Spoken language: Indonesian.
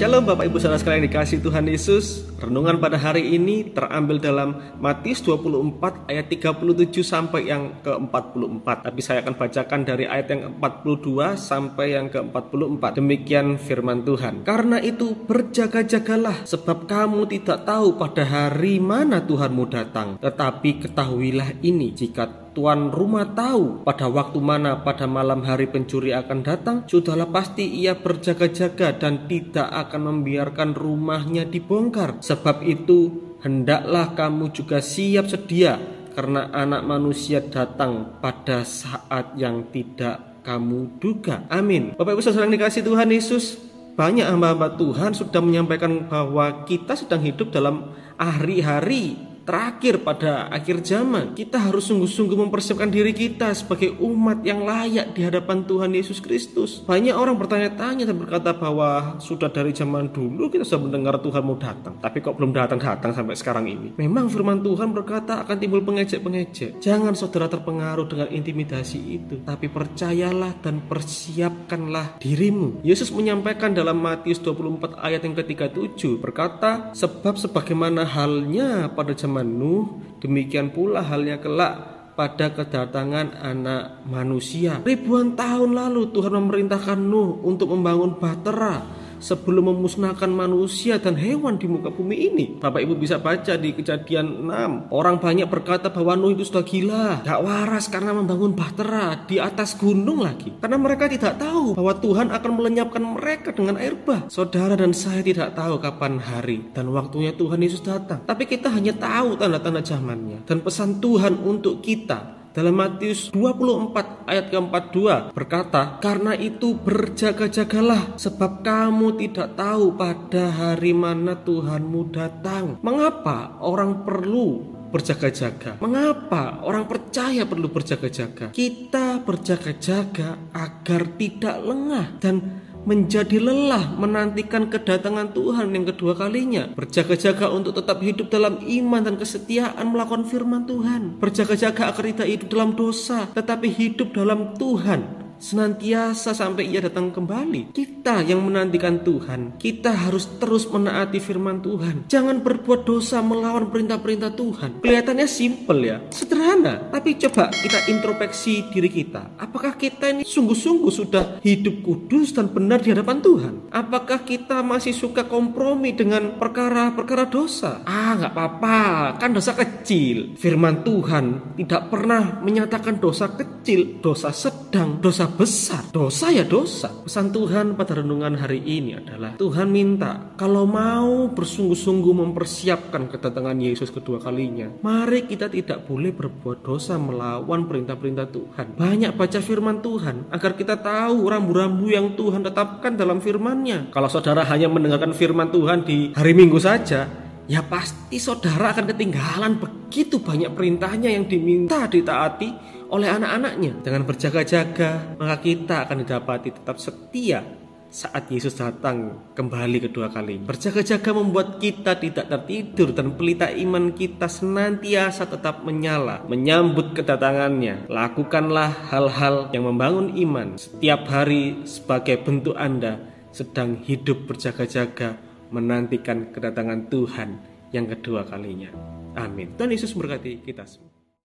Shalom Bapak Ibu Saudara sekalian dikasih Tuhan Yesus. Renungan pada hari ini terambil dalam Matius 24 ayat 37 sampai yang ke-44 Tapi saya akan bacakan dari ayat yang ke-42 sampai yang ke-44 Demikian firman Tuhan. Karena itu berjaga-jagalah Sebab kamu tidak tahu pada hari mana Tuhanmu datang. Tetapi ketahuilah ini Jika tuan rumah tahu pada waktu mana pada malam hari pencuri akan datang, sudahlah pasti ia berjaga-jaga dan tidak akan membiarkan rumahnya dibongkar. Sebab itu, hendaklah kamu juga siap sedia karena anak manusia datang pada saat yang tidak kamu duga. Amin. Bapak Ibu Saudara dikasih Tuhan Yesus, banyak hamba-hamba Tuhan sudah menyampaikan bahwa kita sedang hidup dalam hari-hari terakhir pada akhir zaman. Kita harus sungguh-sungguh mempersiapkan diri kita sebagai umat yang layak di hadapan Tuhan Yesus Kristus. Banyak orang bertanya-tanya dan berkata bahwa sudah dari zaman dulu kita sudah mendengar Tuhan mau datang, tapi kok belum datang-datang sampai sekarang ini. Memang firman Tuhan berkata akan timbul pengejek-pengejek. Jangan saudara terpengaruh dengan intimidasi itu, tapi percayalah dan persiapkanlah dirimu. Yesus menyampaikan dalam Matius 24 ayat yang ke-37 berkata, sebab sebagaimana halnya pada zaman zaman Nuh, demikian pula halnya kelak pada kedatangan anak manusia. Ribuan tahun lalu Tuhan memerintahkan Nuh untuk membangun bahtera sebelum memusnahkan manusia dan hewan di muka bumi ini. Bapak Ibu bisa baca di kejadian 6. Orang banyak berkata bahwa Nuh itu sudah gila, gak waras karena membangun bahtera di atas gunung lagi. Karena mereka tidak tahu bahwa Tuhan akan melenyapkan mereka dengan air bah. Saudara dan saya tidak tahu kapan hari dan waktunya Tuhan Yesus datang. Tapi kita hanya tahu tanda-tanda zamannya. Dan pesan Tuhan untuk kita dalam Matius 24 ayat ke-42 berkata, "Karena itu berjaga-jagalah sebab kamu tidak tahu pada hari mana Tuhanmu datang." Mengapa orang perlu berjaga-jaga. Mengapa orang percaya perlu berjaga-jaga? Kita berjaga-jaga agar tidak lengah dan menjadi lelah menantikan kedatangan Tuhan yang kedua kalinya. Berjaga-jaga untuk tetap hidup dalam iman dan kesetiaan melakukan firman Tuhan. Berjaga-jaga agar tidak hidup dalam dosa, tetapi hidup dalam Tuhan senantiasa sampai ia datang kembali. Kita yang menantikan Tuhan, kita harus terus menaati firman Tuhan. Jangan berbuat dosa melawan perintah-perintah Tuhan. Kelihatannya simpel ya, sederhana. Tapi coba kita introspeksi diri kita. Apakah kita ini sungguh-sungguh sudah hidup kudus dan benar di hadapan Tuhan? Apakah kita masih suka kompromi dengan perkara-perkara dosa? Ah, nggak apa-apa, kan dosa kecil. Firman Tuhan tidak pernah menyatakan dosa kecil, dosa sedang, dosa besar. Dosa ya dosa. Pesan Tuhan pada renungan hari ini adalah Tuhan minta kalau mau bersungguh-sungguh mempersiapkan kedatangan Yesus kedua kalinya, mari kita tidak boleh berbuat dosa melawan perintah-perintah Tuhan. Banyak baca firman Tuhan agar kita tahu rambu-rambu yang Tuhan tetapkan dalam firman-Nya. Kalau saudara hanya mendengarkan firman Tuhan di hari Minggu saja, ya pasti saudara akan ketinggalan begitu banyak perintahnya yang diminta ditaati oleh anak-anaknya. Dengan berjaga-jaga, maka kita akan didapati tetap setia saat Yesus datang kembali kedua kali. Berjaga-jaga membuat kita tidak tertidur dan pelita iman kita senantiasa tetap menyala, menyambut kedatangannya. Lakukanlah hal-hal yang membangun iman setiap hari sebagai bentuk Anda sedang hidup berjaga-jaga menantikan kedatangan Tuhan yang kedua kalinya. Amin. Tuhan Yesus memberkati kita semua.